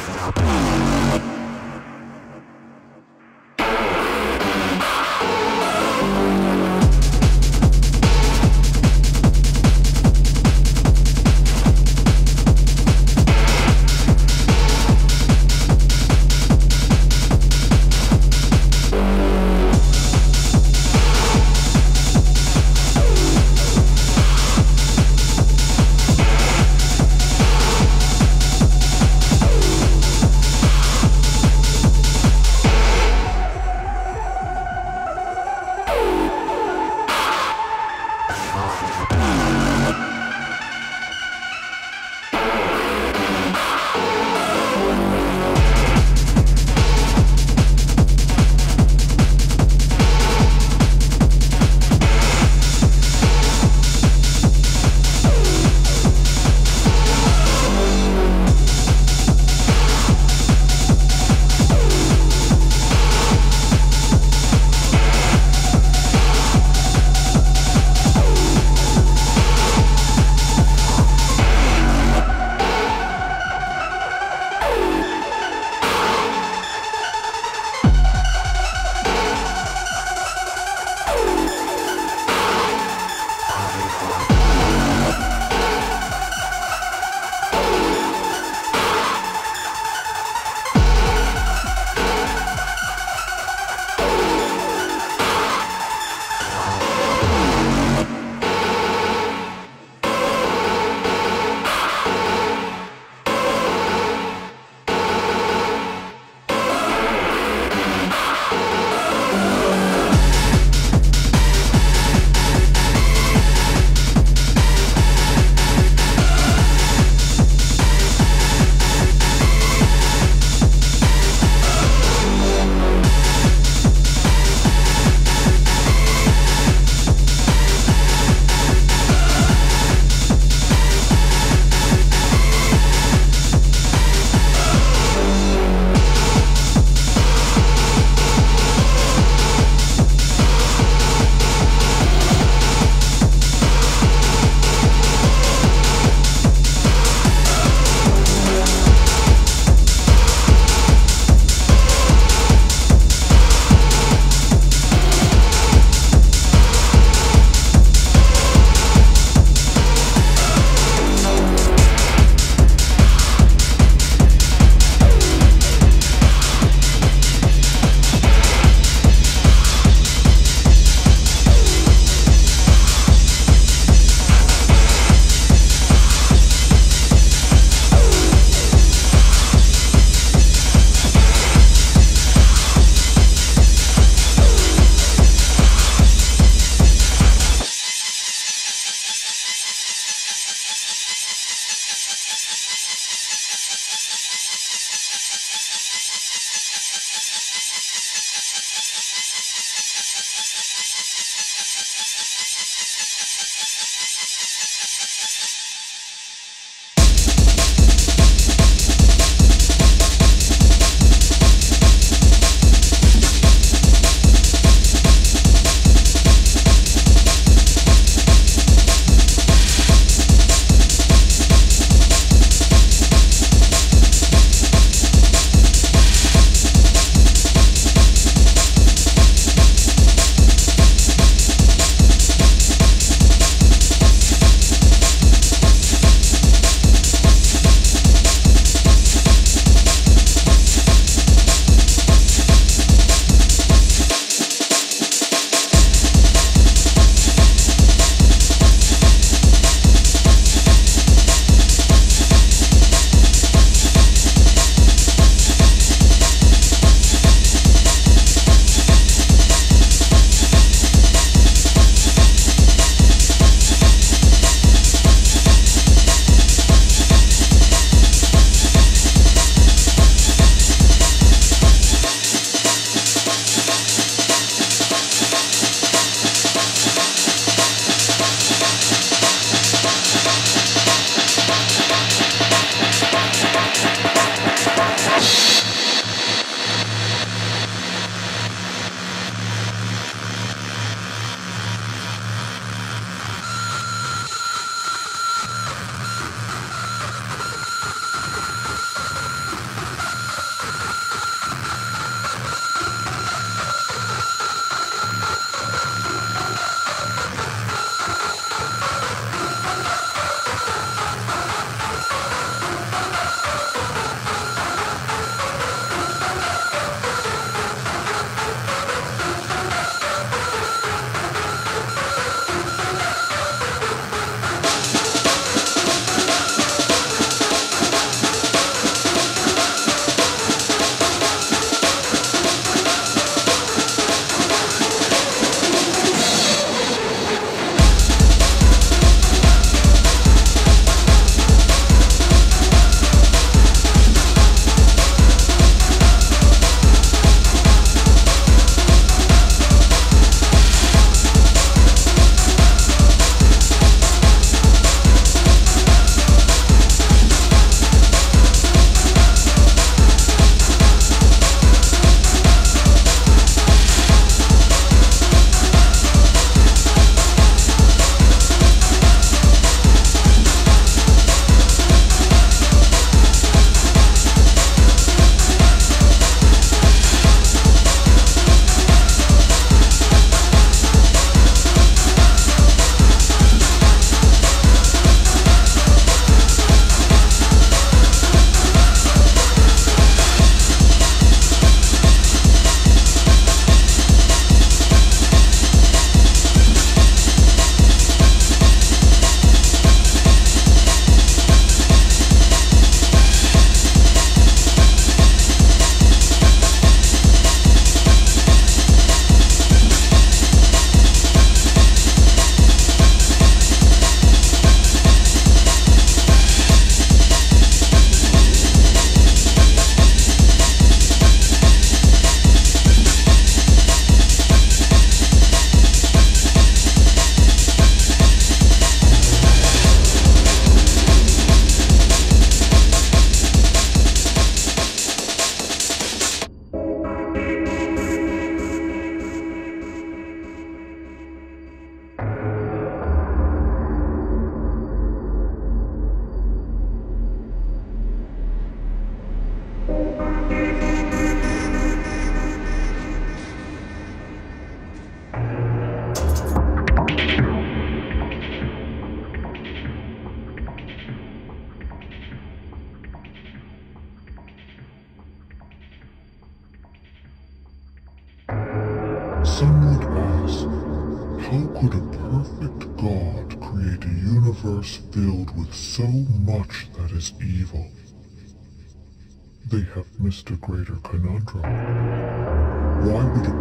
Oh, us to greater conundrum. Why would a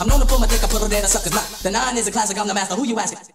I'm known to pull my dick, I put it in a sucker's mouth. The nine is a classic, I'm the master. Who you asking?